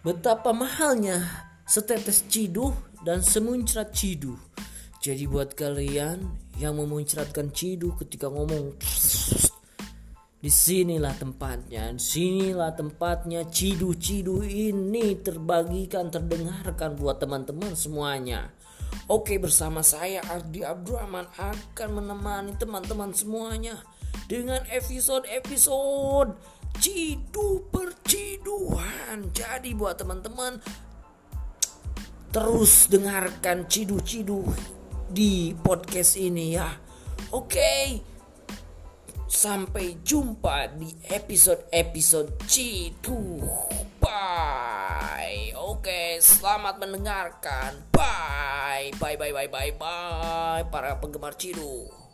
Betapa mahalnya setetes ciduh dan semuncrat ciduh. Jadi buat kalian yang memuncratkan ciduh ketika ngomong Di sinilah tempatnya, di sinilah tempatnya ciduh-ciduh ini terbagikan, terdengarkan buat teman-teman semuanya. Oke bersama saya Ardi Abdurrahman akan menemani teman-teman semuanya dengan episode-episode cidu perciduan. Jadi buat teman-teman terus dengarkan cidu-cidu di podcast ini ya. Oke. Sampai jumpa di episode-episode cidu. Bye. Oke, selamat mendengarkan. Bye. Bye bye bye bye bye para penggemar cidu.